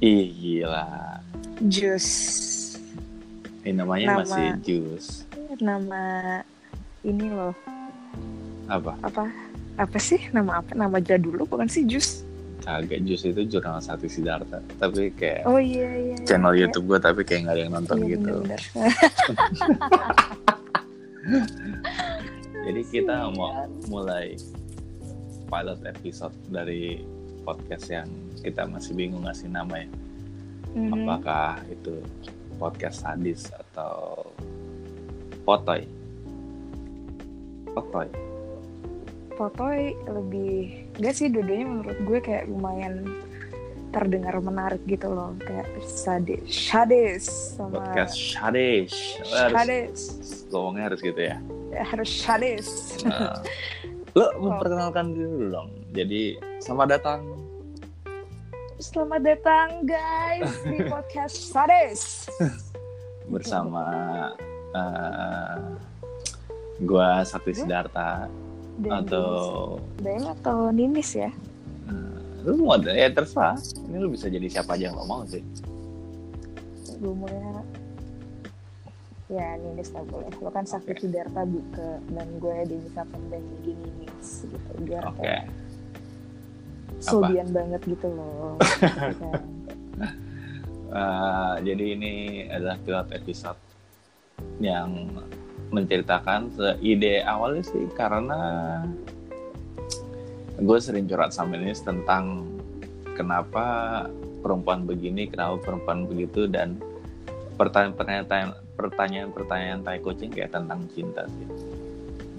Ih gila. Jus. Ini namanya Nama- masih jus. Nama ini loh. Apa? Apa? Apa sih? Nama apa? Nama jadul lo bukan sih Jus? Kagak jus itu jurnal Sakti Siddhartha. Tapi kayak Oh iya iya. iya. channel Kayak- YouTube gue tapi kayak nggak ada yang nonton Iya, gitu. Jadi kita mau mulai pilot episode dari podcast yang kita masih bingung ngasih nama ya. Mhm. Apakah itu podcast sadis atau potoy? Potoy. Potoy lebih enggak sih dua-duanya menurut gue kayak lumayan terdengar menarik gitu loh kayak sadis sadis sama Podcast sadis. Sadis ngomongnya harus gitu ya. Ya, harus sadis Nah, lo memperkenalkan diri dulu dong. Jadi selamat datang. selamat datang guys di podcast sadis bersama uh, gua Sakti Siddhartha Dan atau Daeng atau Ninis ya? Uh, lu mau ya terserah. Ini lu bisa jadi siapa aja yang lo mau sih. Gue mau ya. Ya Ninis lah boleh. Lo kan Sakti Siddhartha buka dan gue di dan di Ninis gitu. Biar oke. kayak Sobian banget gitu loh kan. Uh, jadi ini adalah pilot episode yang menceritakan ide awalnya sih karena gue sering curhat sama ini tentang kenapa perempuan begini, kenapa perempuan begitu dan pertanyaan-pertanyaan pertanyaan-pertanyaan tai kucing kayak tentang cinta sih.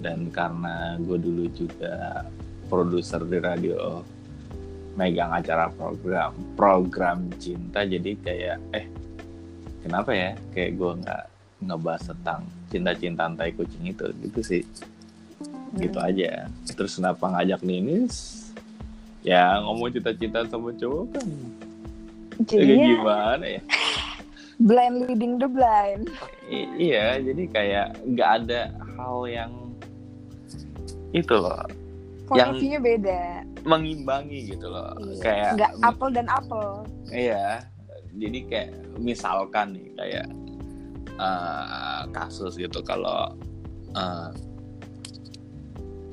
Dan karena gue dulu juga produser di radio megang acara program program cinta jadi kayak eh kenapa ya? Kayak gue nggak ngebahas tentang cinta-cintaan tai kucing itu gitu sih. Gitu Hmm. aja. Terus kenapa ngajak Ninis? Ya ngomong cinta-cinta sama cowok kan. Ya, kayak gimana ya? Blind leading the blind. I- iya jadi kayak nggak ada hal yang itu loh point Yang- of beda mengimbangi gitu loh Iya. kayak nggak apple dan apple Iya, jadi kayak misalkan nih kayak eh, kasus gitu kalau eh,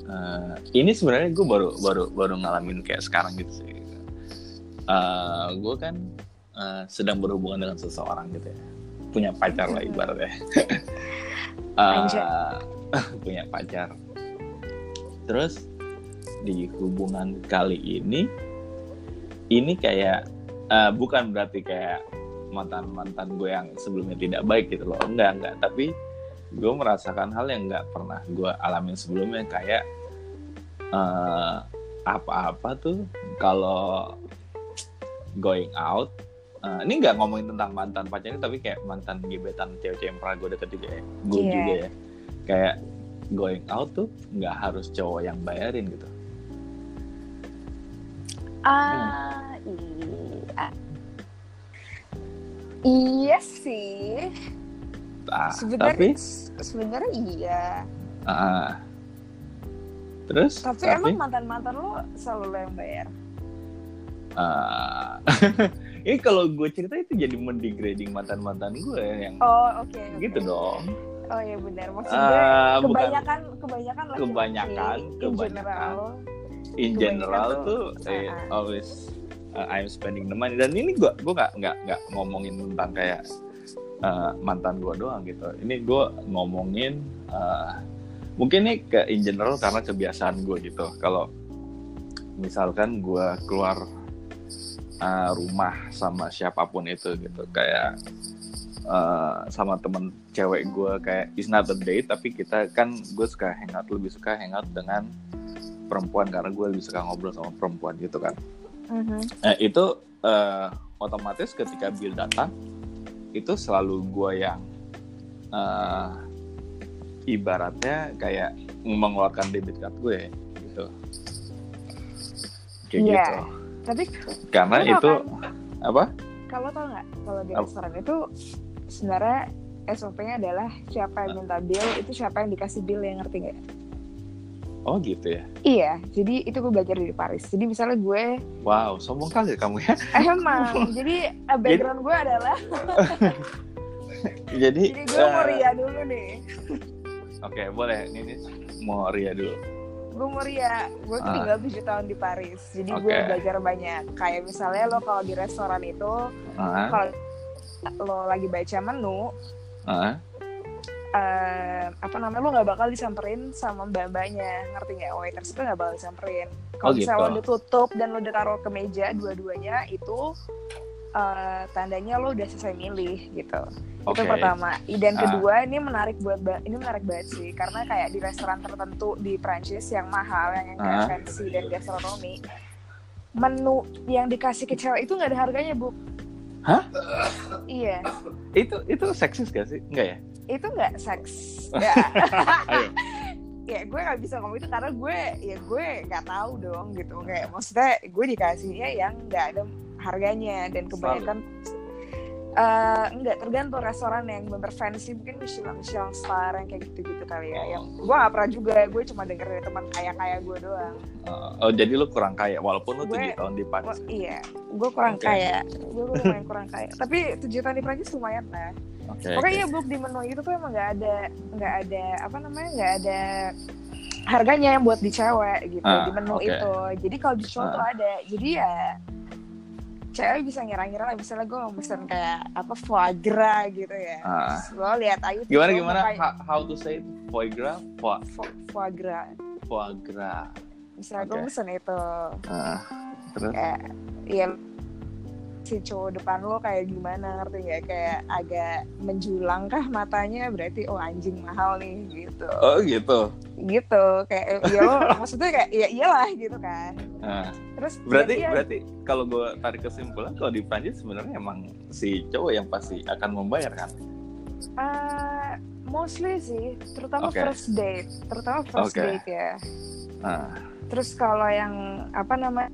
eh, ini sebenarnya gue baru baru baru ngalamin kayak sekarang gitu sih. Eh, gue kan eh, sedang berhubungan dengan seseorang gitu ya, punya pacar lah ibaratnya. Anjay. punya pacar. Terus di hubungan kali ini, ini kayak eh, bukan berarti kayak mantan mantan gue yang sebelumnya tidak baik gitu loh. Enggak enggak. Tapi gue merasakan hal yang nggak pernah gue alamin sebelumnya. Kayak eh, apa-apa tuh kalau going out eh, ini nggak ngomongin tentang mantan pacarnya tapi kayak mantan gebetan cewek-cewek yang pernah gue deket juga ya. Gue Iya. juga ya. Kayak going out tuh nggak harus cowok yang bayarin gitu ah iya. Iya sih. Ah, sebenarnya tapi? sebenarnya iya. Ah, terus? Tapi, emang mantan mantan lo selalu yang bayar? Ah, ini kalau gue cerita itu jadi mendegrading mantan mantan gue yang oh oke oke. gitu dong. Oh iya benar. Maksud Ah, gue bukan. kebanyakan kebanyakan laki-laki Kebanyakan, in kebanyakan. general in general tuh, tuh eh, ah. always uh, I'm spending the money. Dan ini gue gue nggak nggak nggak ngomongin tentang kayak uh, mantan gue doang gitu. Ini gue ngomongin uh, mungkin nih ke in general karena kebiasaan gue gitu. Kalau misalkan gue keluar uh, rumah sama siapa pun itu gitu. Kayak uh, sama temen cewek gue kayak it's not a date tapi kita kan gue suka hangout lebih suka hangout dengan perempuan karena gue lebih suka ngobrol sama perempuan gitu kan. Mhm. Eh, itu eh, otomatis ketika Bill datang itu selalu gue yang eh, ibaratnya kayak mengeluarkan debit card gue gitu. Kayak Iya. gitu. Tapi karena itu kan, apa? Kalau tau nggak kalau di restoran itu sebenarnya SOP-nya adalah siapa yang minta bill itu siapa yang dikasih bill yang ngerti nggak Oh gitu ya. Iya, jadi itu gue belajar di Paris. Jadi misalnya gue Wow, sombong kali kamu ya. emang, jadi uh, background gue adalah, Jadi, jadi gue mau eh, ria dulu nih. Oke, boleh. Ini, ini mau Ria dulu. Gue mau ria, gue tuh Ah. tinggal 7 tahun di Paris. Jadi gue Oke. belajar banyak. Kayak misalnya lo kalau di restoran itu, Ah, kalau lo lagi baca menu, ah, eh, apa namanya lo nggak bakal disamperin sama mbak-mbaknya ngerti nggak waiters itu nggak bakal disamperin kalau Oh, misalnya gitu. lo udah tutup dan lo udah taruh ke meja dua-duanya itu eh, tandanya lo udah selesai milih gitu itu Oke. pertama dan Ah. kedua ini menarik buat ini menarik banget sih karena kayak di restoran tertentu di Prancis yang mahal yang, Ah. fancy dan gastronomi menu yang dikasih ke cewek itu nggak ada harganya bu Hah? iya itu itu seksis gak sih? Enggak ya? Itu nggak seks. Ya. Ya gue nggak bisa ngomong itu karena gue ya gue nggak tahu dong gitu. Kayak maksudnya gue dikasihnya yang nggak ada harganya dan kebanyakan eh enggak tergantung restoran yang bener fancy. Mungkin Michelin Michelin star yang kayak gitu-gitu kali ya. Yang gue gak pernah juga. Gue cuma denger dari teman kaya kaya gue doang. Uh, oh jadi lu kurang kaya. Walaupun lu tujuh tahun di Gua- Paris. iya. Gue kurang Oke. kaya. Gue lumayan kurang kaya. Tapi tujuh tahun di Prancis lumayan lah Oke. Pokoknya oke. iya book di menu itu tuh emang nggak ada nggak ada apa namanya nggak ada harganya yang buat di cewek gitu Ah, di menu oke. itu. Jadi kalau di cowok Ah. tuh ada. Jadi ya cewek bisa ngira-ngira lah misalnya gue mau pesen kayak apa foie gras gitu ya. Ah. Lo lihat aja tuh Gimana gimana? pakai How, how to say? Foie gras? Foie, fo- foie gras. foie gras. Misalnya gue Oke. pesen itu Ah, terus? kayak ya si cowok depan lo kayak gimana ngerti nggak kayak agak menjulang kah matanya berarti oh anjing mahal nih gitu Oh gitu. gitu kayak ya lo maksudnya kayak ya iyalah gitu kan Ah, terus berarti ya- berarti kalau gue tarik kesimpulan kalau di Prancis sebenarnya emang si cowok yang pasti akan membayar kan? eh, mostly sih terutama Oke. first date terutama first Oke. date ya Ah, terus kalau yang apa namanya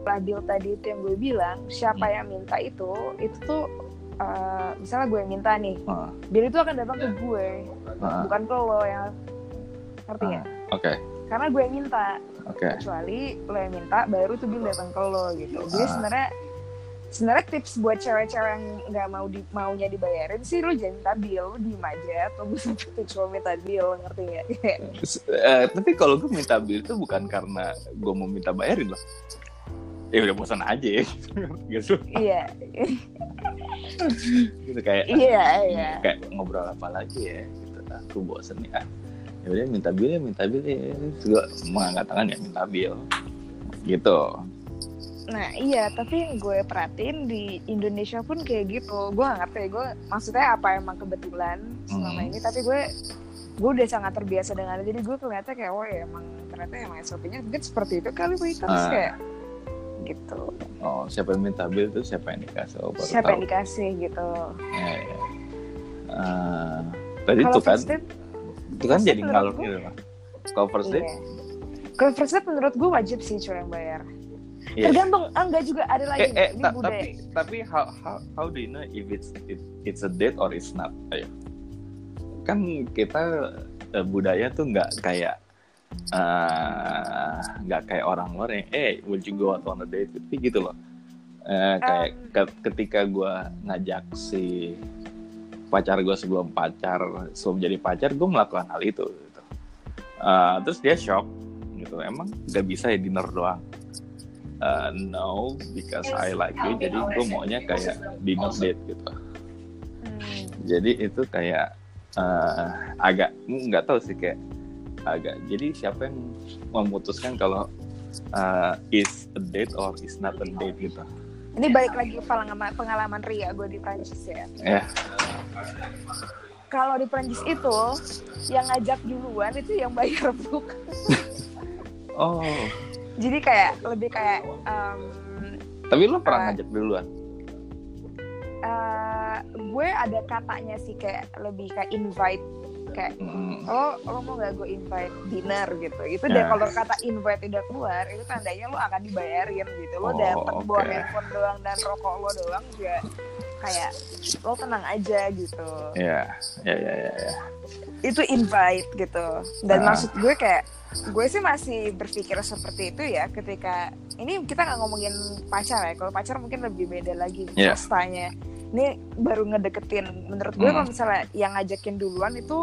labil tadi itu yang gue bilang siapa Hmm. yang minta itu itu tuh eh, misalnya gue yang minta nih biar itu akan datang ke gue ah, bukan ke lo yang ngerti ah. ya Oke, karena gue yang minta oke. kecuali lo yang minta baru tuh bill datang ke lo gitu jadi Ah. sebenarnya sebenarnya tips buat cewek-cewek yang nggak mau di, maunya dibayarin sih lo jangan minta bill lo diem aja tunggu sampai cowok minta bill ngerti nggak S- eh, tapi kalau gue minta bill itu bukan karena gue mau minta bayarin loh. Ya udah bosan aja ya. gitu. iya. Gitu kayak iya iya. kayak ngobrol apa lagi ya gitu. Aku bosen nih ah ya udah minta bill ya minta bill ya. Juga mengangkat tangan ya minta bill gitu. Nah iya tapi yang gue perhatiin di Indonesia pun kayak gitu. Gue nggak ngerti gue maksudnya apa emang kebetulan selama Hmm. ini tapi gue gue udah sangat terbiasa dengan itu. Jadi gue kelihatan kayak oh ya emang ternyata emang SOP-nya mungkin seperti itu kali waiters Ah. kayak gitu. Oh siapa yang minta bill tuh siapa yang dikasih? Oh, baru siapa yang tahu. dikasih gitu. Ya, ya. Ah, tadi itu kan date itu kan jadi ngalur gitu lah. Kalau first date? Iya. kalau first date menurut gue wajib sih cowok yang bayar. Iya. tergantung ah, enggak juga ada lagi eh, eh ini ta- budaya tapi tapi how, how how do you know if it's it, it's a date or it's not? Ayo. Kan kita eh, budaya tuh nggak kayak eh, nggak kayak orang luar yang eh would you go out on a date tapi gitu loh. Eh, kayak ke- ketika gue ngajak si pacar gue sebelum pacar sebelum jadi pacar gue melakukan hal itu gitu. Eh, terus dia shock gitu. Emang nggak bisa ya dinner doang? Uh, no because I like you. Jadi gue maunya kayak dinner date gitu. Hmm. jadi itu kayak eh, agak nggak tahu sih kayak agak. Jadi siapa yang memutuskan kalau eh, is a date or is not a date gitu? Ini balik lagi pengalaman pengalaman Ria gue di Prancis ya. Ya kalau di Prancis itu yang ngajak duluan itu yang bayar book oh. Jadi kayak lebih kayak em, tapi lu pernah Ah. ngajak duluan? eh, gue ada katanya sih kayak lebih kayak invite kayak Hmm. lo lo mau gak gue invite dinner gitu itu deh Ya. kalau kata invite udah keluar itu tandanya lo akan dibayarin gitu lo Oh, dapet bawa oke. handphone doang dan rokok lo doang juga kayak lo tenang aja gitu ya ya ya ya, itu invite gitu dan Ah. maksud gue kayak gue sih masih berpikir seperti itu ya ketika ini kita nggak ngomongin pacar ya kalau pacar mungkin lebih beda lagi Iya. pastanya ini baru ngedeketin menurut gue Hmm. kalau misalnya yang ngajakin duluan itu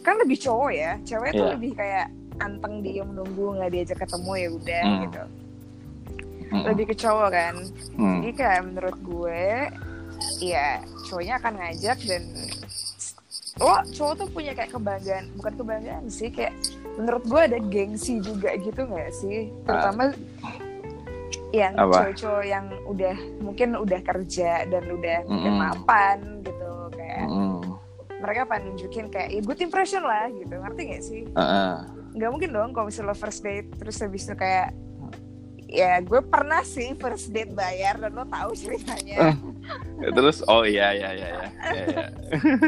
kan lebih cowok ya cewek tuh Iya. lebih kayak anteng dia menunggu nggak diajak ketemu ya udah Hmm. gitu Mm-mm. lebih ke cowok kan Hmm. jadi kayak menurut gue ya cowoknya akan ngajak dan lo cowok tuh punya kayak kebanggaan bukan kebanggaan sih kayak menurut gue ada gengsi juga gitu nggak sih terutama yang cowok-cowok yang udah mungkin udah kerja dan udah mungkin Mm-mm. mapan gitu kayak Mm-mm. mereka pengen nunjukin kayak ya, good impression lah gitu ngerti gak sih Heeh. nggak mungkin dong kalau misalnya first date terus habis itu kayak ya gue pernah sih first date bayar dan lo tahu ceritanya Ya, terus oh iya iya iya iya iya, iya.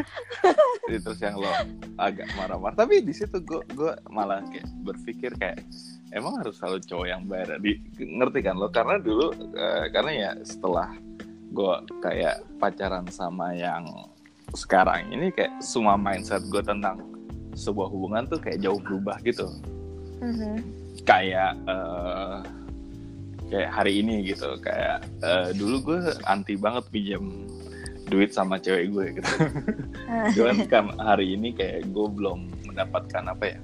Jadi terus yang lo agak marah-marah tapi di situ gue gue malah kayak berpikir kayak emang harus selalu cowok yang bayar. Di ngerti kan lo? Karena dulu eh, karena ya setelah gue kayak pacaran sama yang sekarang ini kayak semua mindset gue tentang sebuah hubungan tuh kayak jauh berubah gitu. Mhm. kayak eh, kayak hari ini gitu. Kayak eh, dulu gue anti banget pinjam duit sama cewek gue gitu. Cuman kan hari ini kayak gue belum mendapatkan apa ya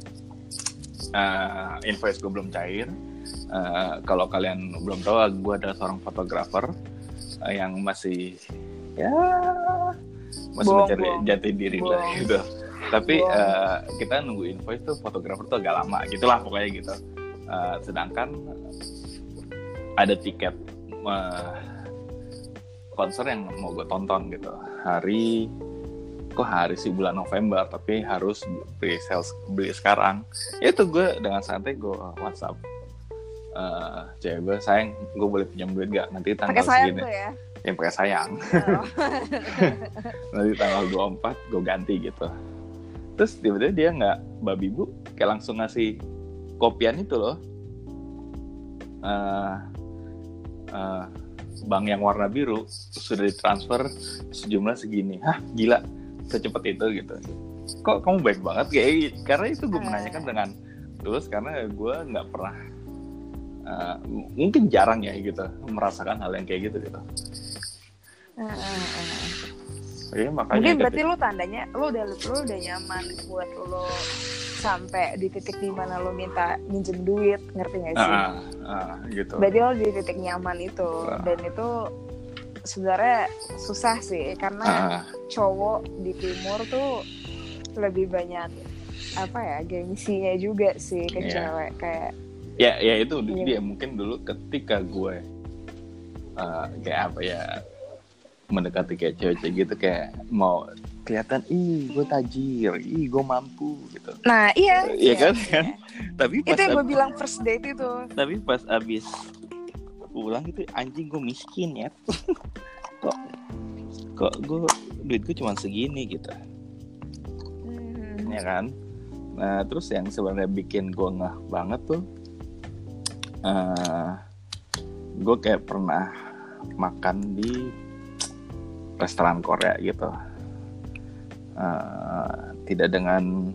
eh, invoice gue belum cair. Eh, kalau kalian belum tahu gue adalah seorang fotografer eh, yang masih ya masih mencari jati diri lah gitu. Tapi eh, kita nunggu invoice tuh fotografer tuh agak lama gitulah pokoknya gitu. Eh, sedangkan ada tiket eh, konser yang mau gue tonton gitu. Hari kok hari sih bulan November tapi harus beli sales beli sekarang. Ya itu gue dengan santai gue WhatsApp eh cewek gue sayang gue boleh pinjam duit gak nanti tanggal sayang segini? ya? Yang pakai sayang. Oh. nanti tanggal 24 gue ganti gitu. Terus tiba-tiba dia nggak babi bu kayak langsung ngasih kopian itu loh. Eh eh, bank yang warna biru sudah ditransfer sejumlah segini. Hah gila secepat itu gitu kok kamu baik banget kayak gitu. karena itu gue Ah. menanyakan dengan tulus karena gue nggak pernah m- mungkin jarang ya gitu merasakan hal yang kayak gitu gitu Heeh, heeh. Iya, makanya mungkin berarti lo tandanya lo udah lo udah nyaman buat lo sampai di titik di mana lo minta minjem duit ngerti gak sih Ah, ah, gitu. berarti lo di titik nyaman itu Ah. dan itu sebenarnya susah sih karena Ah, cowok di timur tuh lebih banyak apa ya gengsinya juga sih ke Iya. cewek kayak ya, ya itu Iya. dia mungkin dulu ketika gue eh, kayak apa ya mendekati kayak cewek-cewek gitu kayak mau kelihatan ih gue tajir, ih gue mampu gitu. nah iya Iya kan, kan? Tapi itu pas yang gue bilang first date itu tapi pas abis pulang itu anjing gue miskin ya. kok kok gue duit gue cuma segini gitu. Hmm. ya kan nah terus yang sebenarnya bikin gue ngeh banget tuh eh gue kayak pernah makan di restoran Korea gitu Eh, tidak dengan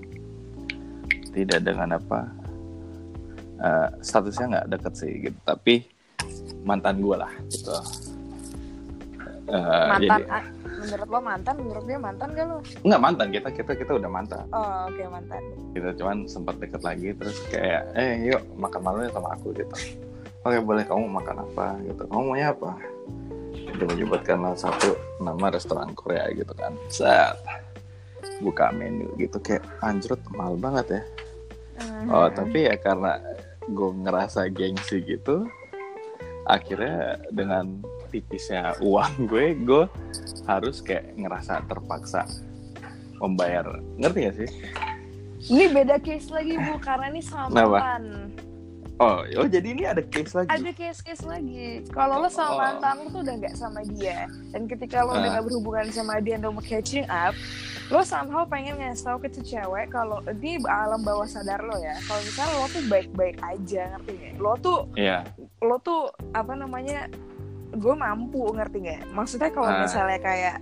tidak dengan apa eh, statusnya nggak deket sih gitu tapi mantan gue lah gitu. Eh, mantan jadi ah, menurut lo mantan menurut dia mantan gak lo? Nggak mantan. Kita kita kita udah mantan. Oh oke mantan. Gitu cuman sempat deket lagi terus kayak eh yuk makan malam ya sama aku gitu. Oke boleh kamu makan apa? Gitu. Kamu maunya apa? Dia menyebutkanlah satu nama restoran Korea gitu kan. Set. Buka menu gitu. Kayak anjrot mahal banget ya. Oh Hmm. tapi ya karena gue ngerasa gengsi gitu akhirnya dengan tipisnya uang gue gue harus kayak ngerasa terpaksa membayar ngerti gak sih ini beda case lagi bu karena ini sama Kenapa? mantan Oh, oh jadi ini ada case lagi. ada case-case lagi kalau lo sama Oh. mantan lo tuh udah nggak sama dia dan ketika lo udah Ah. nggak berhubungan sama dia dan mau catching up lo somehow pengen ngasih tau ke tuh cewek kalau ini alam bawah sadar lo ya kalau misalnya lo tuh baik-baik aja ngerti nggak lo tuh Iya. lo tuh apa namanya gue mampu ngerti nggak maksudnya kalau Ah. misalnya kayak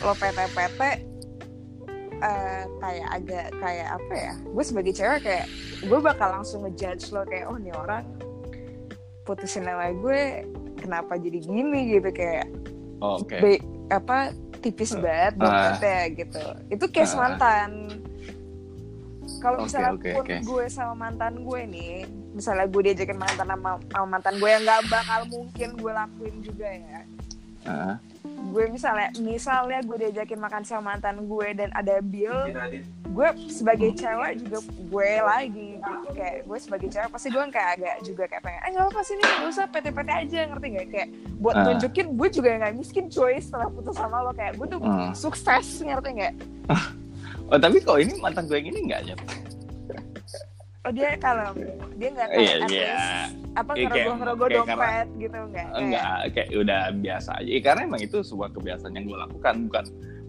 lo PT-PT uh, kayak agak kayak apa ya gue sebagai cewek kayak gue bakal langsung ngejudge lo kayak oh nih orang putusin nama gue kenapa jadi gini gitu kayak oh, oke okay. Apa tipis uh, banget uh, gitu. Itu case uh, mantan. Kalau misalnya okay, okay, pun okay. gue sama mantan gue nih misalnya gue diajakin mantan sama, sama mantan gue yang nggak bakal mungkin gue lakuin juga ya. Uh. Gue misalnya misalnya gue diajakin makan sama mantan gue dan ada bill gue sebagai cewek juga gue lagi gitu. kayak gue sebagai cewek pasti gue kayak agak juga kayak pengen eh nggak apa sih nih gak usah PT-PT aja ngerti gak kayak buat uh. tunjukin gue juga nggak miskin coy setelah putus sama lo kayak gue tuh uh. sukses ngerti gak oh tapi kok ini mantan gue yang ini nggak ya oh dia kalau dia nggak kayak yeah, yeah. apa ngerogoh ngerogoh dompet karena, gitu nggak enggak kayak udah biasa aja. Ya, karena emang itu sebuah kebiasaan yang gue lakukan bukan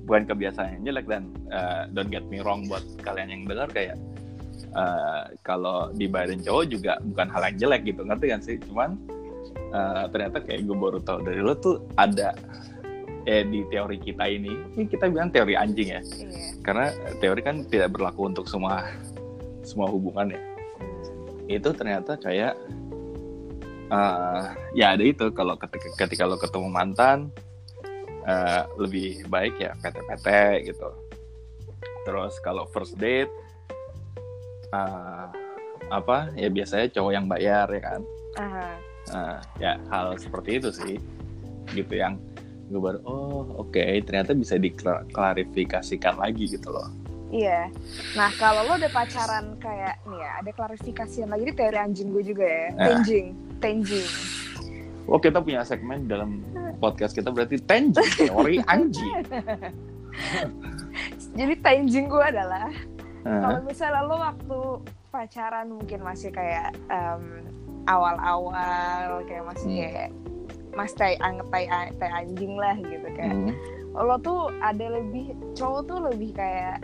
bukan kebiasaan yang jelek dan uh, don't get me wrong buat kalian yang dengar kayak uh, kalau dibayarin cowok juga bukan hal yang jelek gitu ngerti kan sih? Cuman uh, ternyata kayak gue baru tahu dari lo tuh ada eh di teori kita ini. Ini kita bilang teori anjing ya. Iya. karena teori kan tidak berlaku untuk semua semua hubungan ya. Itu ternyata kayak uh, ya ada itu kalau ketika, ketika lo ketemu mantan uh, lebih baik ya PT-PT gitu. Terus kalau first date uh, apa ya biasanya cowok yang bayar ya kan? Uh-huh. uh, ya hal seperti itu sih gitu yang gue baru oh oke okay, ternyata bisa diklarifikasikan lagi gitu loh Iya. Nah kalau lo udah pacaran kayak nih ya, ada klarifikasi lagi di teori anjing gue juga ya. Nah. Tenjing, tenjing. Oh kita punya segmen dalam podcast kita berarti tenjing, teori anjing. Jadi tenjing gue adalah uh. kalau misalnya lo waktu pacaran mungkin masih kayak um, awal-awal kayak masih hmm. kayak mas tai tai, tai anjing lah gitu kayak. Hmm. Lo tuh ada lebih cowok tuh lebih kayak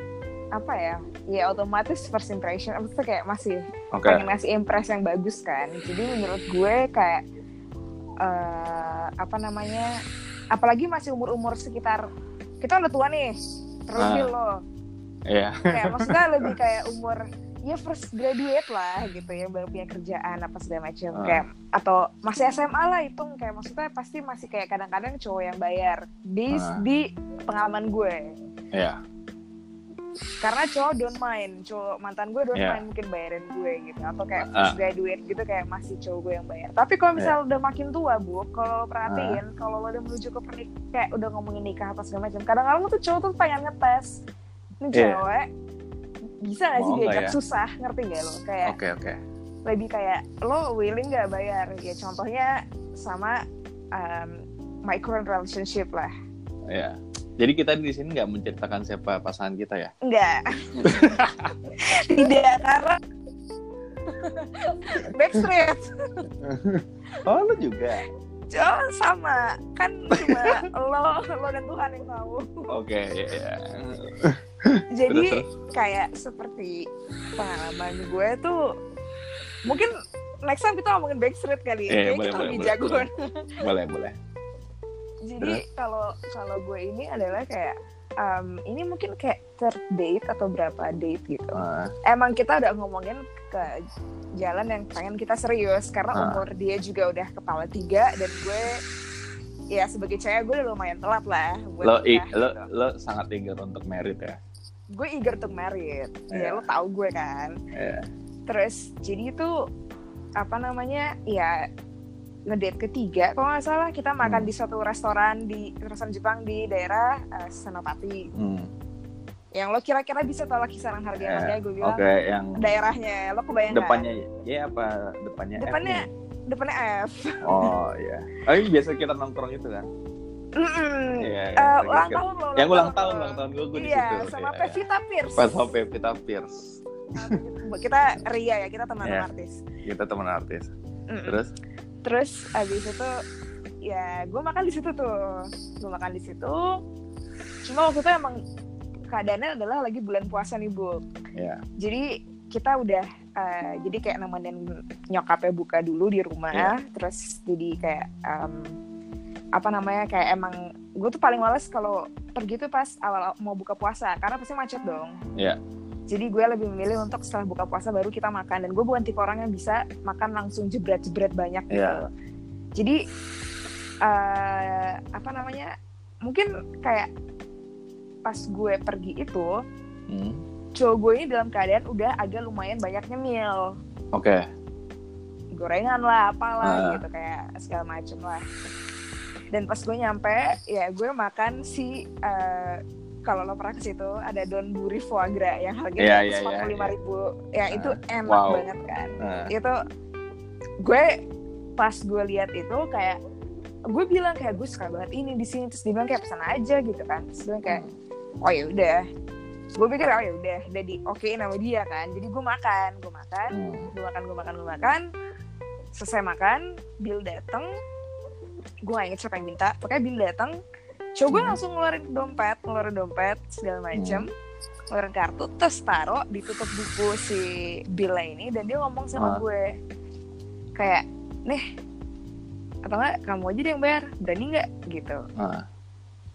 apa ya ya otomatis first impression apa tuh kayak masih okay. pengen ngasih impress yang bagus kan jadi menurut gue kayak uh, apa namanya apalagi masih umur umur sekitar kita udah tua nih terus uh, lo yeah. kayak maksudnya lebih kayak umur ya first graduate lah gitu ya baru punya kerjaan apa segala macam uh. kayak atau masih SMA lah itu kayak maksudnya pasti masih kayak kadang-kadang cowok yang bayar di uh. di pengalaman gue yeah karena cowok don't mind cowok mantan gue don't yeah. mind mungkin bayarin gue gitu atau kayak uh. fresh graduate gitu kayak masih cowok gue yang bayar tapi kalau misal yeah. udah makin tua bu kalau perhatiin uh. kalau lo udah menuju ke pernik kayak udah ngomongin nikah apa segala macam kadang-kadang tuh cowok tuh pengen ngetes ini yeah. cewek bisa gak sih diajak ya? susah ngerti gak lo kayak oke okay, oke okay. lebih kayak lo willing gak bayar ya contohnya sama um, my current relationship lah yeah jadi kita di sini nggak menceritakan siapa pasangan kita ya? Enggak. Tidak karena Backstreet. oh lu juga? Oh sama kan cuma lo lo dan Tuhan yang tahu. Oke okay, ya. Yeah. Jadi terus, kayak seperti pengalaman gue tuh mungkin next time kita ngomongin Backstreet kali ya. Yeah, boleh, kita boleh, lebih jago. Boleh, boleh. boleh jadi kalau kalau gue ini adalah kayak um, ini mungkin kayak third date atau berapa date gitu uh. emang kita udah ngomongin ke jalan yang pengen kita serius karena uh. umur dia juga udah kepala tiga dan gue ya sebagai cewek gue udah lumayan telat lah lo i, lo gitu. lo sangat eager untuk merit ya gue eager untuk merit yeah. ya lo tau gue kan yeah. terus jadi itu apa namanya ya ngedate ketiga. Kalau nggak salah kita makan hmm. di suatu restoran di restoran Jepang di daerah uh, Senopati. Hmm. yang lo kira-kira bisa tolak kisaran harga yang eh, gue bilang. okay, yang daerahnya lo kebayang depannya ya apa depannya depannya F depannya F. Oh iya. Oh ini biasa kita nongkrong itu kan? Mm -mm. Yeah, uh, ulang tahun lo yang ulang tahun ulang tahun gue gue iya, di situ. sama yeah. Pevita Pierce. Pas sama Pevita Pierce. Kita Ria ya kita teman yeah. artis. Kita teman artis. Mm -mm. terus terus abis itu ya gue makan di situ tuh gue makan di situ cuma waktu itu emang keadaannya adalah lagi bulan puasa nih bu yeah. jadi kita udah uh, jadi kayak nemenin nyokapnya buka dulu di rumah yeah. terus jadi kayak um, apa namanya kayak emang gue tuh paling males kalau pergi tuh pas awal mau buka puasa karena pasti macet dong Iya. Jadi gue lebih memilih untuk setelah buka puasa baru kita makan dan gue bukan tipe orang yang bisa makan langsung jebret-jebret banyak gitu Iya. jadi eh, apa namanya mungkin kayak pas gue pergi itu Hmm. cowok gue ini dalam keadaan udah agak lumayan banyak nyemil Oke. gorengan lah apalah Ah. gitu kayak segala macem lah dan pas gue nyampe ya gue makan si eh, kalau lo pernah ke situ ada don buri foie gras yang harganya iya, empat puluh lima ribu. Ya itu enak wow. banget kan. Nah, itu gue pas gue lihat itu kayak gue bilang kayak gue suka banget ini di sini. Terus dia bilang kayak pesan aja gitu kan. Terus gue kayak oh ya udah. Gue pikir oh ya udah. Udah di okein sama dia kan. Jadi gue makan gue makan hmm. gue makan gue makan gue makan. Selesai makan bill dateng. Gue gak inget siapa yang minta. Pokoknya bill dateng cowok gue Hmm. langsung ngeluarin dompet ngeluarin dompet segala macem ngeluarin kartu terus taruh ditutup buku si bill ini dan dia ngomong sama Ah. gue kayak nih atau enggak kamu aja deh yang bayar berani nggak gitu Ah.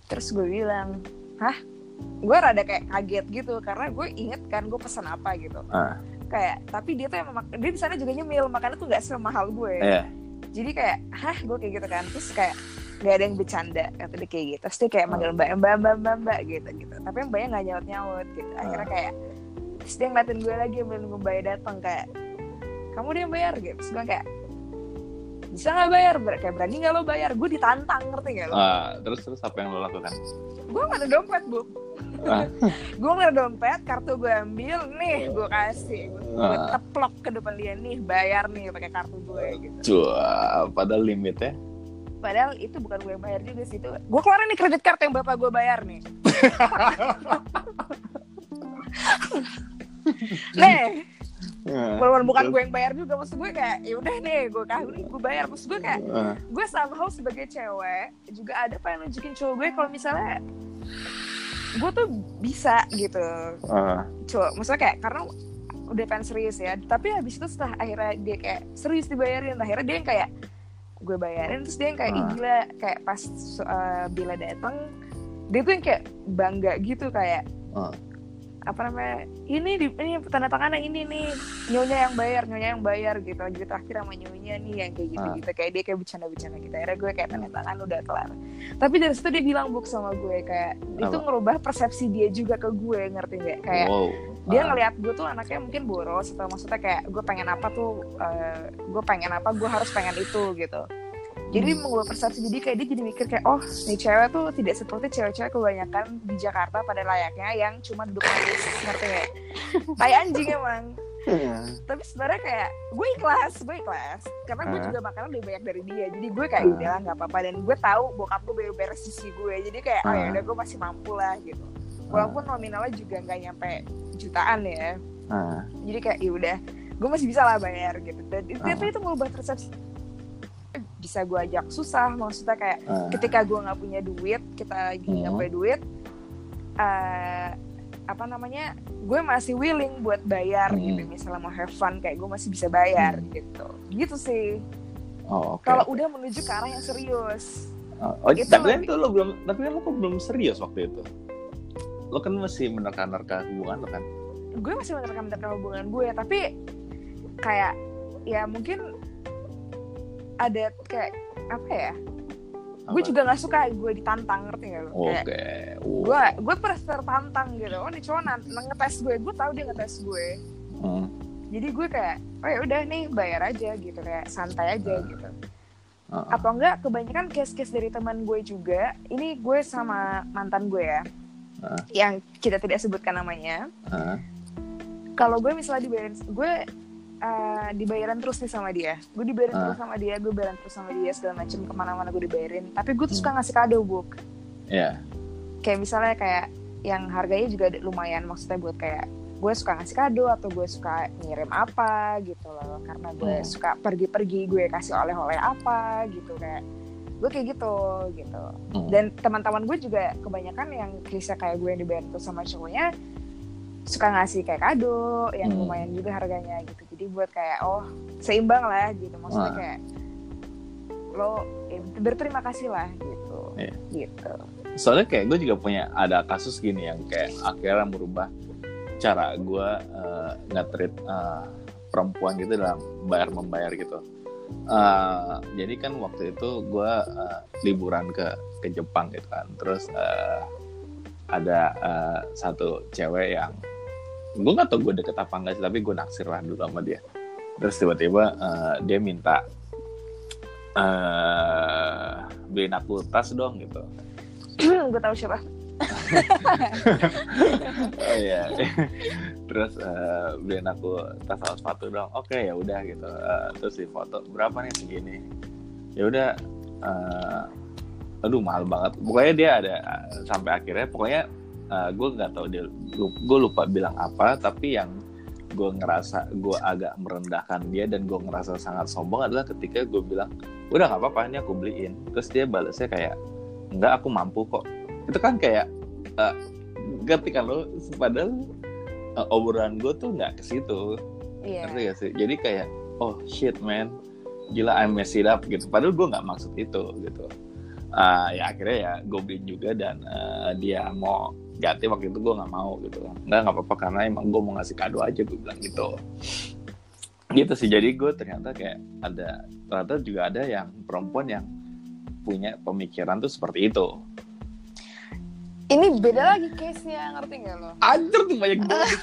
terus gue bilang hah gue rada kayak kaget gitu karena gue inget kan gue pesan apa gitu Ah. kayak tapi dia tuh emang dia di sana juga nyemil makanya tuh nggak semahal gue Iya. jadi kayak hah gue kayak gitu kan terus kayak nggak ada yang bercanda kata dia kayak gitu terus dia kayak manggil mbak mbak mbak mbak mbak gitu gitu tapi mbaknya nggak nyaut nyaut gitu akhirnya Ah. kayak terus dia ngeliatin gue lagi nunggu mbaknya datang kayak kamu dia yang bayar gitu terus gue kayak bisa nggak bayar Ber- kayak berani nggak lo bayar gue ditantang ngerti nggak lo Ah, terus terus apa yang lo lakukan? gue nggak ada dompet bu Ah. gue nggak ada dompet kartu gue ambil nih gue kasih gue Ah. teplok ke depan dia nih bayar nih pakai kartu gue gitu Cua, padahal limitnya. Padahal itu bukan gue yang bayar juga sih itu gue keluarin nih kredit card yang bapak gue bayar nih nih Ah. walaupun bukan gue yang bayar juga maksud gue kayak ya udah nih gue kasih nih gue bayar maksud gue kayak Ah. gue somehow sebagai cewek juga ada pengen nunjukin cowok gue kalau misalnya gue tuh bisa gitu Ah. cowok maksudnya kayak karena udah pengen serius ya tapi habis itu setelah akhirnya dia kayak serius dibayarin akhirnya dia yang kayak gue bayarin terus dia yang kayak "Ih, Ah. gila kayak pas uh, bila datang dia tuh yang kayak bangga gitu kayak Ah. apa namanya ini di ini tanda tangannya ini nih nyonya yang bayar nyonya yang bayar gitu lagi terakhir sama nyonya nih yang kayak gitu Ah. gitu kayak dia kayak bercanda-bercanda gitu akhirnya gue kayak tanda tangan udah kelar tapi dari situ dia bilang buk sama gue kayak itu ngerubah persepsi dia juga ke gue ngerti nggak kayak wow. Dia Ah. ngelihat gue tuh anaknya mungkin boros atau maksudnya kayak gue pengen apa tuh eh, gue pengen apa gue harus pengen itu gitu jadi Hmm. mengubah persepsi jadi kayak dia jadi mikir kayak oh nih cewek tuh tidak seperti cewek-cewek kebanyakan di Jakarta pada layaknya yang cuma duduk manis ngerti nggak kayak anjing emang tapi sebenarnya kayak gue ikhlas gue ikhlas karena gue Ah. juga makanan lebih banyak dari dia jadi gue kayak Ah. udahlah nggak apa-apa dan gue tahu bokap gue beres sisi gue jadi kayak oh ya Ah. udah gue masih mampu lah gitu walaupun nominalnya juga nggak nyampe jutaan ya Ah. jadi kayak ya udah gue masih bisa lah bayar gitu dan itu Ah. itu, mengubah persepsi bisa gue ajak susah maksudnya kayak Ah. ketika gue nggak punya duit kita lagi nggak Hmm. punya duit eh, apa namanya gue masih willing buat bayar Hmm. gitu misalnya mau have fun kayak gue masih bisa bayar Hmm. gitu gitu sih Oh, oke. kalau udah menuju ke arah yang serius Oh, oh, itu tapi kan tuh lo belum, tapi kan lo kok belum serius waktu itu. Lo kan masih menerka-nerka hubungan lo kan. gue masih menerka-nerka hubungan gue tapi kayak ya mungkin ada kayak apa ya gue Apa? juga nggak suka gue ditantang ngerti gak lo Oke. kayak Wow. gue gue pernah tertantang gitu oh nih cowok ngetes gue gue tahu dia ngetes gue Hmm. jadi gue kayak oh ya udah nih bayar aja gitu kayak santai aja gitu Ah. atau enggak kebanyakan case-case dari teman gue juga ini gue sama mantan gue ya Ah. yang kita tidak sebutkan namanya Ah. kalau gue misalnya dibayarin gue uh, dibayaran terus nih sama dia gue dibayarin Ah. terus sama dia gue bayaran terus sama dia segala macem ke mana-mana gue dibayarin tapi gue tuh Hmm. suka ngasih kado buk Ya. kayak misalnya kayak yang harganya juga lumayan maksudnya buat kayak gue suka ngasih kado atau gue suka ngirim apa gitu loh karena gue Hmm. suka pergi-pergi gue kasih oleh-oleh apa gitu kayak gue kayak gitu gitu Hmm. dan teman-teman gue juga kebanyakan yang kisah kayak gue yang dibayar terus sama cowoknya suka ngasih kayak kado yang Hmm. lumayan juga harganya gitu jadi buat kayak oh seimbang lah gitu maksudnya Wah. kayak lo ya, berterima kasih lah gitu Iya. gitu soalnya kayak gue juga punya ada kasus gini yang kayak akhirnya merubah cara gue uh, nge-treat uh, perempuan gitu dalam bayar membayar gitu uh, jadi kan waktu itu gue uh, liburan ke ke Jepang gitu kan. Terus uh, ada uh, satu cewek yang gue gak tau gue deket apa enggak sih tapi gue naksir lah dulu sama dia. Terus tiba-tiba uh, dia minta uh, beliin aku tas dong gitu. Gue tahu siapa oh iya. Terus uh, beliin aku tas sama sepatu dong oke okay, ya udah gitu. Uh, terus di foto berapa nih segini? Ya udah uh, aduh mahal banget. Pokoknya dia ada sampai akhirnya pokoknya uh, gue nggak tahu dia gue lupa bilang apa tapi yang gue ngerasa gue agak merendahkan dia dan gue ngerasa sangat sombong adalah ketika gue bilang udah nggak apa-apa ini aku beliin. Terus dia balasnya kayak enggak aku mampu kok itu kan kayak uh, ketika lo? Padahal uh, obrolan gue tuh nggak ke situ. Yeah. ngerti gak sih? Jadi kayak oh shit man. Gila I mess it up gitu. Padahal gue nggak maksud itu gitu. Uh, ya akhirnya ya gue beliin juga dan uh, dia mau ganti waktu itu gue nggak mau gitu nggak nggak apa-apa karena emang gue mau ngasih kado aja gue bilang gitu. Gitu sih. Jadi gue ternyata kayak ada ternyata juga ada yang perempuan yang punya pemikiran tuh seperti itu ini beda lagi case nya ngerti gak lo anjir tuh banyak banget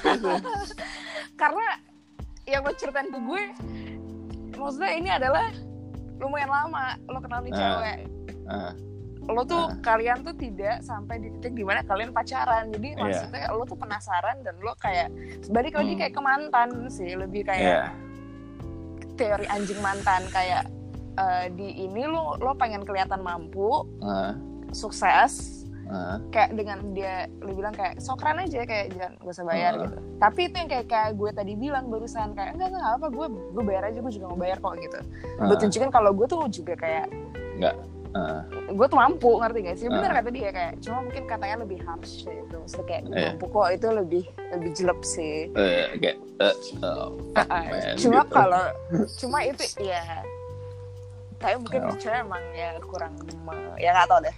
karena yang lo ceritain ke gue maksudnya ini adalah lumayan lama lo kenal nih uh, cewek uh lo tuh uh. kalian tuh tidak sampai di titik di mana kalian pacaran jadi yeah. maksudnya lo tuh penasaran dan lo kayak balik lagi hmm. kayak ke mantan sih lebih kayak yeah. teori anjing mantan kayak uh, di ini lo lo pengen kelihatan mampu uh. sukses Uh. kayak dengan dia lu bilang kayak sokran aja kayak jangan gue usah bayar uh. gitu tapi itu yang kayak kayak gue tadi bilang barusan kayak enggak enggak apa gue gue bayar aja gue juga mau bayar kok gitu uh. gue tunjukin kalau gue tuh juga kayak enggak uh. gue tuh mampu ngerti gak sih bener uh. kata dia kayak cuma mungkin katanya lebih harsh gitu maksudnya kayak yeah. mampu kok itu lebih lebih jelek sih uh, kayak uh, uh, uh, cuma gitu. kalau cuma itu ya tapi mungkin oh. cewek emang ya kurang ya nggak tau deh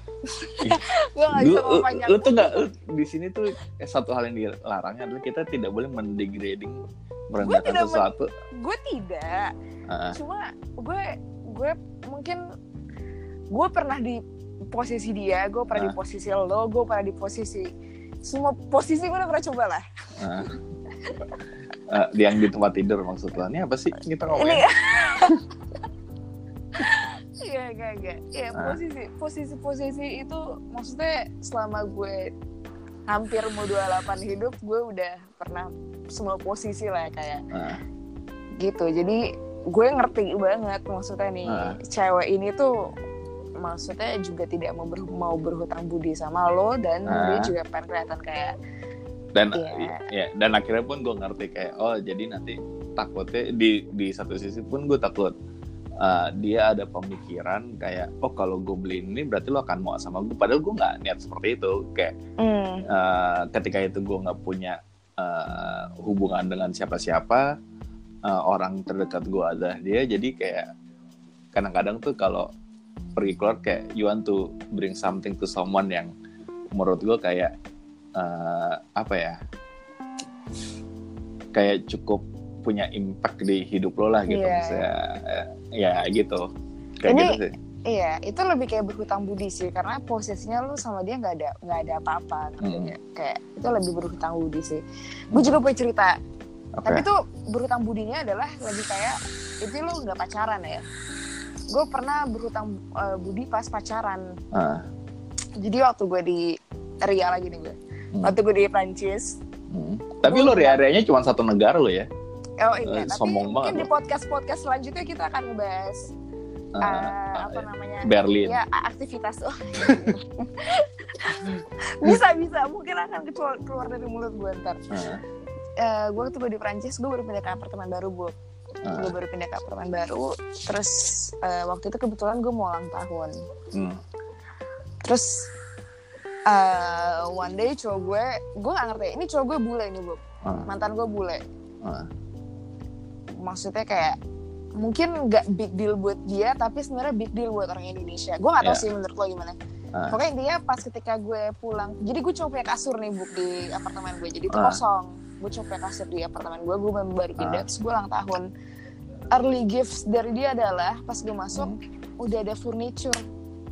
gue nggak bisa lu, lu tuh nggak di sini tuh satu hal yang dilarangnya adalah kita tidak boleh mendegrading merendahkan sesuatu gue tidak uh. cuma gue gue mungkin gue pernah di posisi dia gue pernah nah. di posisi lo gue pernah di posisi semua posisi gue udah pernah coba lah nah. uh, yang di tempat tidur maksud lo ini apa sih kita ngomongin Iya, gak, gak. Ya, nah. posisi, posisi, posisi itu maksudnya selama gue hampir mau 28 hidup, gue udah pernah semua posisi lah kayak nah. gitu. Jadi gue ngerti banget maksudnya nih, nah. cewek ini tuh maksudnya juga tidak mau, ber, mau berhutang budi sama lo dan uh. dia juga pengen kelihatan kayak dan yeah. ya dan akhirnya pun gue ngerti kayak oh jadi nanti takutnya di di satu sisi pun gue takut uh, dia ada pemikiran kayak oh kalau gue beli ini berarti lo akan mau sama gue padahal gue nggak niat seperti itu. Kayak mm. uh, ketika itu gue nggak punya uh, hubungan dengan siapa-siapa uh, orang terdekat gue adalah dia. Jadi kayak kadang-kadang tuh kalau pergi keluar kayak you want to bring something to someone yang menurut gue kayak uh, apa ya kayak cukup punya impact di hidup lo lah gitu yeah. misalnya uh, ya gitu kayak Ini, gitu sih iya itu lebih kayak berhutang budi sih karena posisinya lu sama dia nggak ada nggak ada apa-apa hmm. kayak itu lebih berhutang budi sih gue juga punya cerita okay. tapi tuh berhutang budinya adalah lebih kayak itu lu nggak pacaran ya gue pernah berhutang uh, budi pas pacaran uh. jadi waktu gue di Ria lagi nih gue hmm. waktu gue di Prancis hmm. tapi lo Ria-rianya cuma satu negara lo ya oh iya uh, tapi mungkin banget di podcast podcast selanjutnya kita akan ngebahas uh, uh, apa namanya? Berlin. Ya aktivitas. Oh bisa bisa. Mungkin akan keluar keluar dari mulut gue ntar. Uh. uh, gue waktu gue di Prancis gue baru pindah ke apartemen baru bu. Uh. gue baru pindah ke apartemen baru. Terus uh, waktu itu kebetulan gue mau ulang tahun. Hmm. terus uh, one day cowok gue gue gak ngerti. Ini cowok gue bule ini bu. Uh. mantan gue bule. Uh. Maksudnya kayak mungkin gak big deal buat dia tapi sebenarnya big deal buat orang Indonesia gue gak tau yeah. sih menurut lo gimana Ah. pokoknya intinya pas ketika gue pulang jadi gue cuma punya kasur nih buk di apartemen gue jadi itu Ah. kosong gue cuma punya kasur di apartemen gue gue baru pindah Ah. terus gue ulang tahun early gifts dari dia adalah pas gue masuk Hmm. udah ada furniture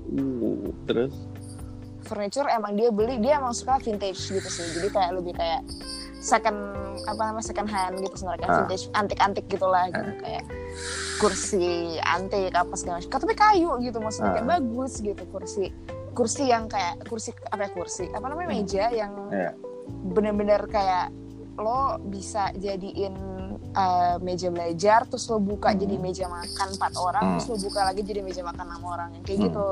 Uh, terus furniture emang dia beli dia emang suka vintage gitu sih jadi kayak lebih kayak second apa namanya second hand gitu sebenarnya kayak Ah. vintage antik-antik gitulah gitu kayak kursi antik apa segala macam tapi kayu gitu maksudnya kayak Ah. bagus gitu kursi kursi yang kayak kursi apa ya kursi apa namanya Hmm. meja yang Iya. bener-bener kayak lo bisa jadiin uh, meja belajar terus lo buka Hmm. jadi meja makan empat orang Hmm. terus lo buka lagi jadi meja makan enam orang yang kayak Hmm. gitu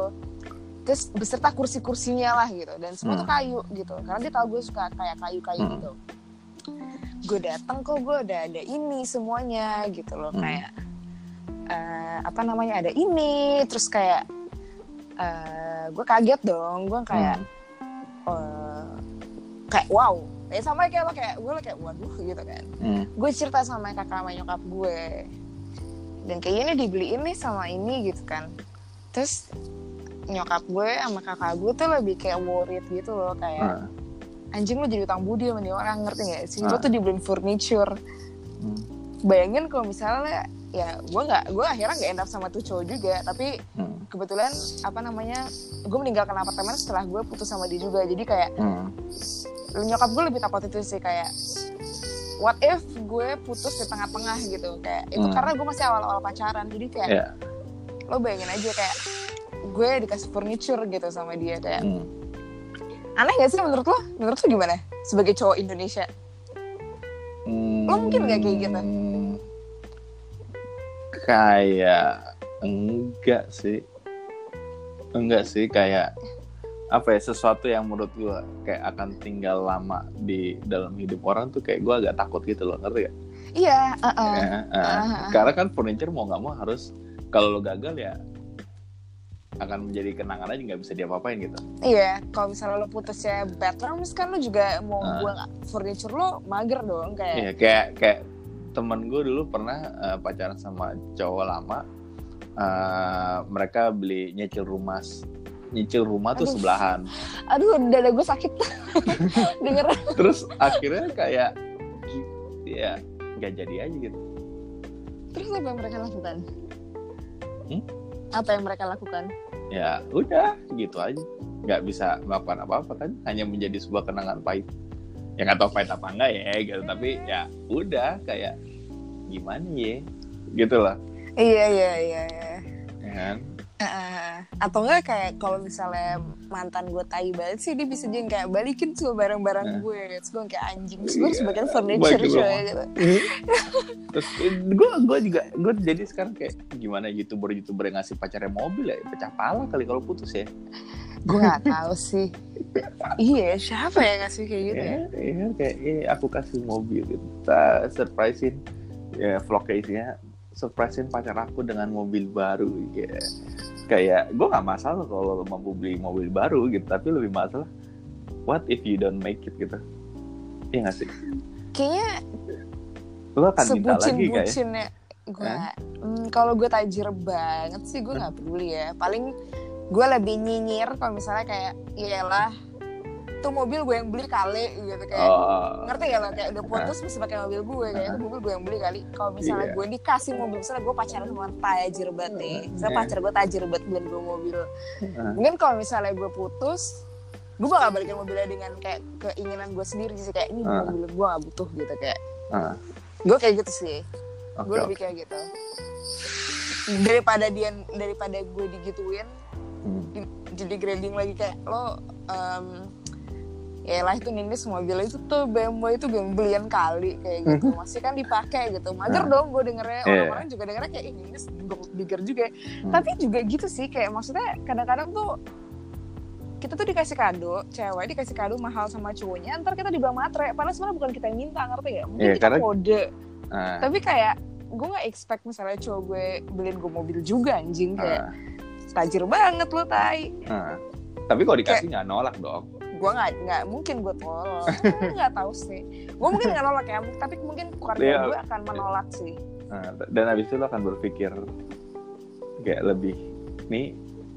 terus beserta kursi-kursinya lah gitu dan semua tuh Hmm. kayu gitu karena dia tahu gue suka kayak kayu-kayu Hmm. gitu gue datang kok gue udah ada ini semuanya gitu loh Hmm. kayak eh, apa namanya ada ini terus kayak eh, gue kaget dong gue kayak eh, kayak wow ya sama kayak lo kayak gue kayak waduh gitu kan Hmm. gue cerita sama kakak sama nyokap gue dan kayaknya ini dibeli ini sama ini gitu kan terus nyokap gue sama kakak gue tuh lebih kayak worried gitu loh kayak Ah. Anjing lo jadi utang budi sama nih orang ngerti gak sih lo Ah. tuh dibeliin furniture Hmm. bayangin kalau misalnya ya gue nggak gue akhirnya nggak end up sama tuh cowok juga tapi Hmm. kebetulan apa namanya gue meninggalkan apartemen setelah gue putus sama dia juga jadi kayak Hmm. nyokap gue lebih takut itu sih kayak what if gue putus di tengah-tengah gitu kayak itu Hmm. karena gue masih awal-awal pacaran jadi kayak Iya. lo bayangin aja kayak gue dikasih furniture gitu sama dia kayak Hmm. Aneh gak sih menurut lo menurut lo gimana sebagai cowok Indonesia Lo mungkin nggak kayak gitu? Hmm. Kayak enggak sih. Enggak sih kayak apa ya sesuatu yang menurut gua kayak akan tinggal lama di dalam hidup orang tuh kayak gua agak takut gitu loh ngerti gak? iya uh-uh. Ya, ah. Ah. Karena kan furniture mau nggak mau harus kalau lo gagal ya akan menjadi kenangan aja nggak bisa diapa-apain gitu. iya kalau misalnya lo putusnya bad terms kan lo juga mau Ah. buang furniture lo mager dong kayak Iya kayak kayak temen gue dulu pernah eh, pacaran sama cowok lama. Eh, mereka beli nyicil rumah nyicil rumah tuh Aduh. sebelahan. aduh dada gue sakit denger Terus akhirnya kayak ya nggak jadi aja gitu. terus apa yang mereka lakukan Hmm? Apa yang mereka lakukan Ya udah gitu aja. Nggak bisa melakukan apa-apa kan. Hanya menjadi sebuah kenangan pahit. Ya nggak tahu pahit apa enggak ya gitu. Tapi ya udah kayak gimana ya gitu lah. iya iya iya iya Ya kan? Uh, atau enggak kayak kalau misalnya mantan gue tai banget sih dia bisa jadi kayak balikin semua barang-barang Nah. gue. Terus gue kayak anjing terus gue Iya, bagian furniture coy gitu. Terus gue gue juga gue jadi sekarang kayak gimana youtuber youtuber yang ngasih pacarnya mobil ya? Pecah pala kali kalau putus ya. gue nggak tahu sih. Iya siapa yang ngasih kayak gitu ya? Ya, ya kayak eh, aku kasih mobil. Gitu. Kita surprisein ya vlognya isinya surprisein pacar aku dengan mobil baru ya. Kayak gue nggak masalah kalau mampu beli mobil baru gitu, tapi lebih masalah what if you don't make it gitu. Iya nggak sih? kayaknya Lo akan minta lagi kayak. bucinnya gue hmm, kalau gue tajir banget sih gue nggak peduli ya paling gue lebih nyinyir kalau misalnya kayak iyalah tuh mobil gue yang beli kali gitu kayak Oh, ngerti gak lo kayak udah putus mesti pakai mobil gue kayak itu mobil gue yang beli kali kalau misalnya Iya. gue dikasih mobil misalnya gue pacaran sama tajir banget nih misalnya Iya. pacar gue tajir banget beliin gue mobil Heeh. mungkin kalau misalnya gue putus gue bakal balikin mobilnya dengan kayak keinginan gue sendiri sih kayak ini Ah. mobil gue gak butuh gitu kayak Ah, gue kayak gitu sih oke, gue lebih kayak gitu daripada dia daripada gue digituin Hmm. di, jadi grading lagi kayak lo em, ya lah itu Nindis mobil itu tuh BMW itu gue yang belian kali kayak gitu. Masih kan dipakai gitu. Mager Nah. dong gue dengernya. Iya. orang-orang juga dengernya kayak ini Nindis gold digger juga. Hmm. tapi juga gitu sih kayak maksudnya kadang-kadang tuh kita tuh dikasih kado cewek dikasih kado mahal sama cowoknya ntar kita dibawa matre. Padahal sebenarnya bukan kita yang minta ngerti ya mungkin Iya, kita karena- kode. Ah, tapi kayak gue nggak expect misalnya cowok gue beliin gue mobil juga anjing kayak ah, tajir banget lo tai. Ah. Tapi kalau dikasih nggak nolak dong. Gue nggak nggak mungkin gue tolak. Nggak tahu sih. Gue mungkin nggak nolak ya tapi mungkin keluarga Iya. gue akan menolak sih. Nah, dan habis itu lo akan berpikir kayak lebih nih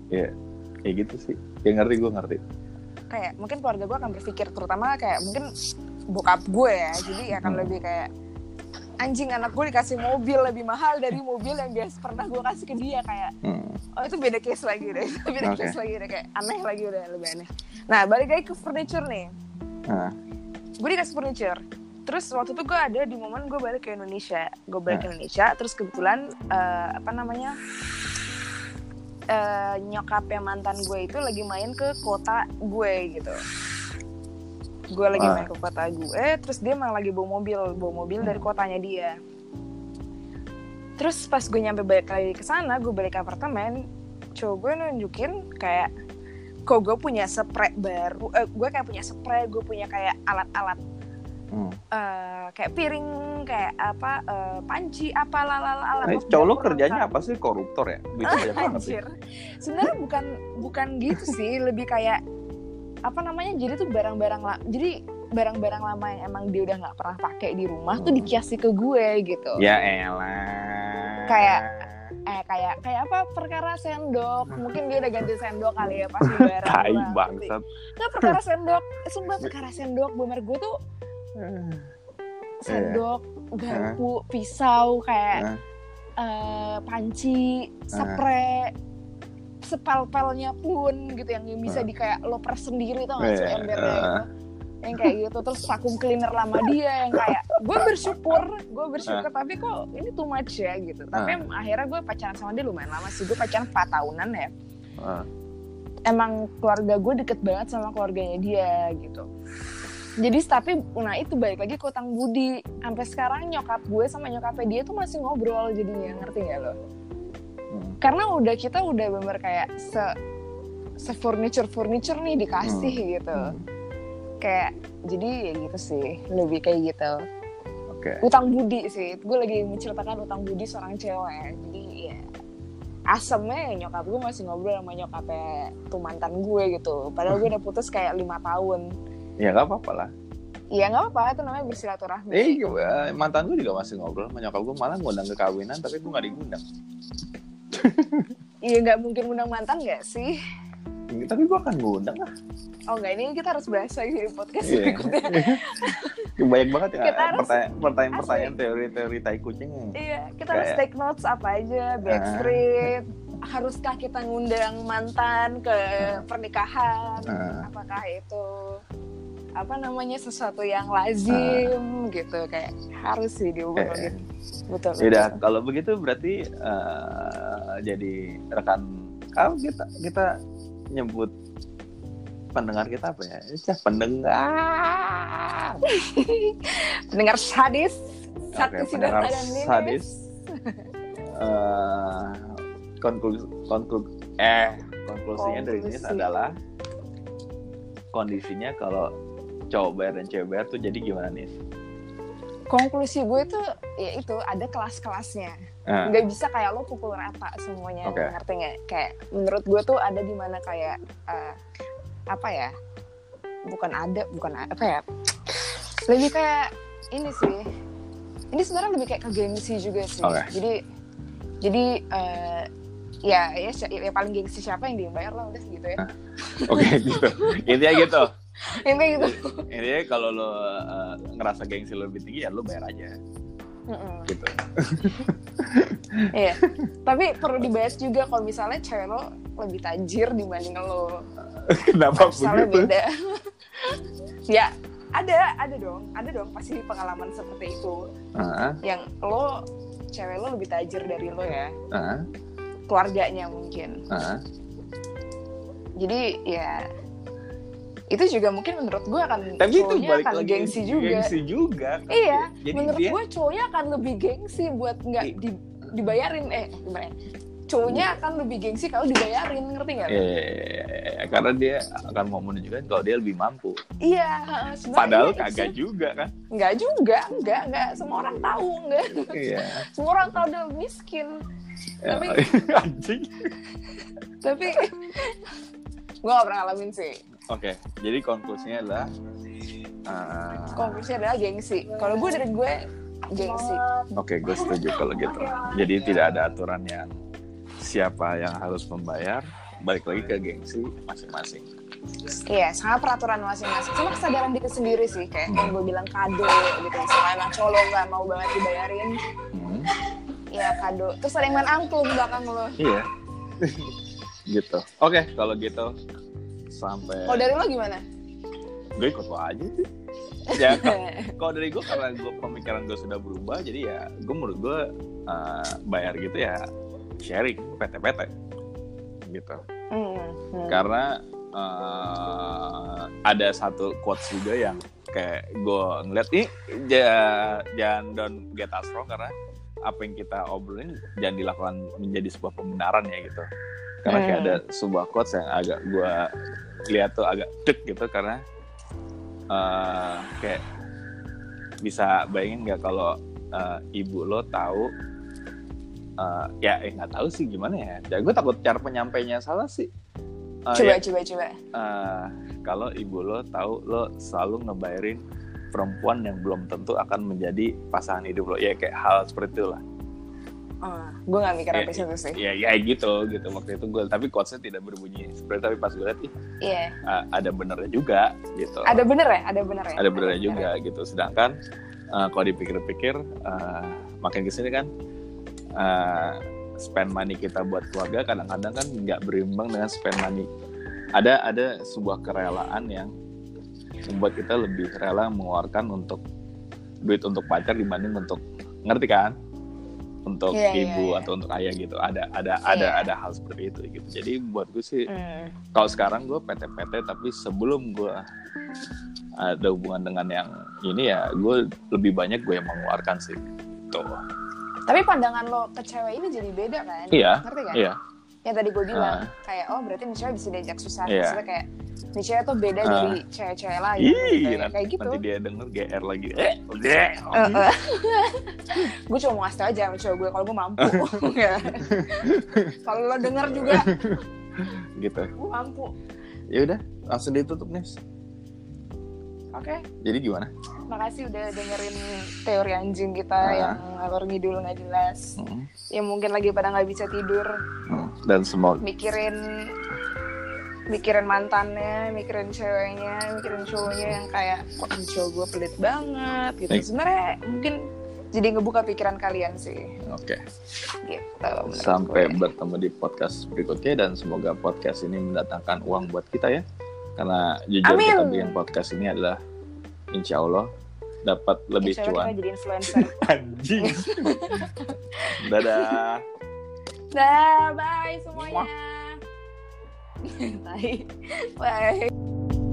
ya kayak gitu sih. Kayak ngerti gue ngerti. Kayak mungkin keluarga gue akan berpikir terutama kayak mungkin bokap gue ya jadi akan Hmm. lebih kayak anjing anak gue dikasih mobil lebih mahal dari mobil yang biasa pernah gue kasih ke dia kayak hmm. oh itu beda case lagi deh. Itu beda Oke. case lagi deh kayak aneh lagi udah lebih aneh. Nah balik lagi ke furniture nih. Nah, gue dikasih furniture. Terus waktu itu gue ada di momen gue balik ke Indonesia. Gue balik ke Indonesia terus kebetulan eh, apa namanya eh, nyokapnya mantan gue itu lagi main ke kota gue gitu gue lagi Ah. main ke kota gue terus dia malah lagi bawa mobil bawa mobil dari kotanya dia terus pas gue nyampe balik lagi ke sana gue balik ke apartemen cowok gue nunjukin kayak kok gue punya spray baru eh, gue kayak punya spray gue punya kayak alat-alat hmm. eh, kayak piring kayak apa eh, panci apa lalala alat Nah, cowok lo kerjanya apa sih koruptor ya duitnya banyak banget. Sebenarnya bukan bukan gitu sih, lebih kayak apa namanya? Jadi tuh barang-barang la- jadi barang-barang lama yang emang dia udah nggak pernah pakai di rumah tuh Hmm. dikiasi ke gue gitu. ya elah Kayak- Eh kayak kayak apa perkara sendok, mungkin dia udah ganti sendok kali ya pas lebaran. tai bangsat Nggak perkara sendok, sumpah perkara sendok, bener gue tuh sendok, garpu, pisau kayak eh, panci, spray, sepel-pelnya pun gitu yang bisa di kayak lo sendiri tau gak sih Eh, embernya eh. gitu? Yang kayak gitu terus vacuum cleaner lama dia yang kayak gue bersyukur gue bersyukur tapi kok ini too much ya gitu. Tapi akhirnya gue pacaran sama dia lumayan lama sih gue pacaran 4 tahunan ya. Ah. emang keluarga gue deket banget sama keluarganya dia gitu. Jadi tapi nah itu balik lagi ke utang budi. Sampai sekarang nyokap gue sama nyokapnya dia tuh masih ngobrol jadinya ngerti gak lo. Karena udah kita udah bener kayak se se furniture furniture nih dikasih gitu. Hmm. kayak jadi ya gitu sih lebih kayak gitu. Oke. Utang budi sih gue lagi menceritakan utang budi seorang cewek. Jadi ya asemnya ya nyokap gue masih ngobrol sama nyokapnya tuh mantan gue gitu. Padahal gue udah putus kayak lima tahun. Ya nggak apa-apa lah. Iya nggak apa-apa itu namanya bersilaturahmi. Eh eh, mantan gue juga masih ngobrol sama nyokap gue. Malah ngundang ke kawinan tapi gue nggak digundang iya nggak mungkin undang mantan nggak sih tapi gue akan ngundang lah oh nggak ini kita harus bahas lagi di podcast Iya. berikutnya banyak banget ya Kita harus- pertanyaan pertanyaan pertanyaan teori-teori tai kucing Iya, kita harus Kayak- take notes apa aja, Backstreet. Haruskah kita ngundang mantan ke pernikahan? Ah. Apakah itu apa namanya sesuatu yang lazim gitu kayak harus sih diobrolin. Betul. Yaudah, betul. kalau begitu berarti eh, jadi rekan kalau kita kita nyebut pendengar kita apa ya? Cah, pendengar. Pendengar sadis, Oke, sadis pendengar sadis. Eh, konklusi konklu eh konklusinya dari ini Konklusi. adalah kondisinya kalau cowok bayar dan cewek bayar tuh jadi gimana nih? Konklusi gue tuh ya itu ada kelas-kelasnya. Nah, nggak bisa kayak lo pukul rata semuanya Oke. ngerti nggak kayak menurut gue tuh ada di mana kayak eh, apa ya bukan ada bukan apa ya lebih kayak ini sih ini sebenarnya lebih kayak ke gengsi juga sih Oke. jadi jadi eh, ya, ya ya paling gengsi siapa yang dia bayar lah udah gitu ya Oke gitu. Intinya gitu. Ini gitu Intinya kalau lo eh, ngerasa gengsi lo lebih tinggi ya lo bayar aja Mm-mm. gitu. Iya. Tapi perlu dibahas juga kalau misalnya cewek lo lebih tajir dibanding lo. Kenapa Misalnya begitu? beda. ya, ada, ada dong. Ada dong pasti pengalaman seperti itu. Ah, Yang lo cewek lo lebih tajir dari lo ya. ah, Keluarganya mungkin. ah. Jadi ya itu juga mungkin menurut gue akan Tapi itu balik akan lagi gengsi juga. Gengsi juga. Iya, Jadi menurut dia gue cowoknya akan lebih gengsi buat nggak I- di- dibayarin eh gimana ya? Cowoknya akan lebih gengsi kalau dibayarin, ngerti nggak? lo? eh karena dia akan mau menunjukkan kalau dia lebih mampu. Iya, Padahal itu- kagak juga kan. Nggak juga, nggak, nggak. Semua orang tahu, nggak. Iya. Semua orang tahu dia miskin. Tapi- anjing. Tapi gue gak pernah ngalamin sih. Oke, jadi konklusinya adalah uh, Konklusinya adalah gengsi. Kalau gue dari gue gengsi. Oke, gue setuju kalau gitu. Jadi tidak ada aturan yang siapa yang harus membayar, balik lagi ke gengsi masing-masing Iya, sama peraturan masing-masing. Sama kesadaran diri sendiri sih, kayak yang gue bilang kado gitu. Misalnya emang colo nggak mau banget dibayarin, hmm. ya kado. Terus ada yang main angklung belakang lo. iya gitu oke kalau gitu sampai Kalau dari lo gimana? gue ikut lo aja sih ya kalau- dari gue karena gue pemikiran gue sudah berubah jadi ya gue menurut gue uh, bayar gitu ya sharing PT-PT gitu Hmm, hmm. karena uh, ada satu quotes juga yang kayak gue ngeliat nih ja- jangan don't get us wrong karena apa yang kita obrolin jangan dilakukan menjadi sebuah pembenaran ya gitu karena kayak ada sebuah quotes yang agak gue lihat tuh agak dek gitu karena uh, kayak bisa bayangin nggak kalau uh, ibu lo tahu uh, ya eh nggak tahu sih gimana ya. Ya gue takut cara penyampainya salah sih. Uh, coba, ya, coba, coba. uh, kalau ibu lo tahu lo selalu ngebayarin perempuan yang belum tentu akan menjadi pasangan hidup lo. Ya kayak hal seperti itu lah Oh, gue gak mikir Ya, sampai situ sih. ya ya gitu gitu waktu itu gue tapi quotesnya tidak berbunyi seperti tapi pas gue lihat ih Iya. uh, ada benernya juga gitu Ada bener ya? Ada bener ya? ada benernya juga gitu sedangkan uh, kalau dipikir-pikir uh, makin ke sini kan uh, spend money kita buat keluarga kadang-kadang kan nggak berimbang dengan spend money ada ada sebuah kerelaan yang membuat kita lebih rela mengeluarkan untuk duit untuk pacar dibanding untuk ngerti kan untuk Iya, iya, ibu iya. atau untuk ayah gitu ada ada ada Iya. ada hal seperti itu gitu jadi buat gue sih Hmm. kalau sekarang gue PT-PT tapi sebelum gue ada hubungan dengan yang ini ya gue lebih banyak gue yang mengeluarkan sih tuh Tapi pandangan lo ke cewek ini jadi beda kan? Iya, Ngerti kan? iya Yang tadi gue bilang, Ah. kayak oh berarti cewek bisa diajak susah. Iya. Maksudnya kayak cewek tuh beda Ah. dari cewek-cewek lain. Ih, gitu. nanti, kayak gitu. nanti dia denger GR lagi eh udah gue cuma mau ngasih tau aja sama cowok gue kalau gue mampu. Ya. kalau lo denger juga, gitu gue mampu. ya udah langsung ditutup nih Oke, jadi gimana makasih udah dengerin teori anjing kita Ah. yang ngalor ngidul nggak jelas. Hmm, Ya mungkin lagi pada nggak bisa tidur, hmm. dan semoga mikirin mikirin mantannya, mikirin ceweknya, mikirin cowoknya yang kayak kok cowok gue pelit banget gitu. Sebenarnya mungkin jadi ngebuka pikiran kalian sih, oke gitu. menurut sampai gue. bertemu di podcast berikutnya dan semoga podcast ini mendatangkan uang buat kita ya karena jujur Amin. kita bikin podcast ini adalah insya Allah dapat lebih Insya Allah cuan kita jadi influencer. anjing dadah Dah, bye semuanya. Bye. Bye.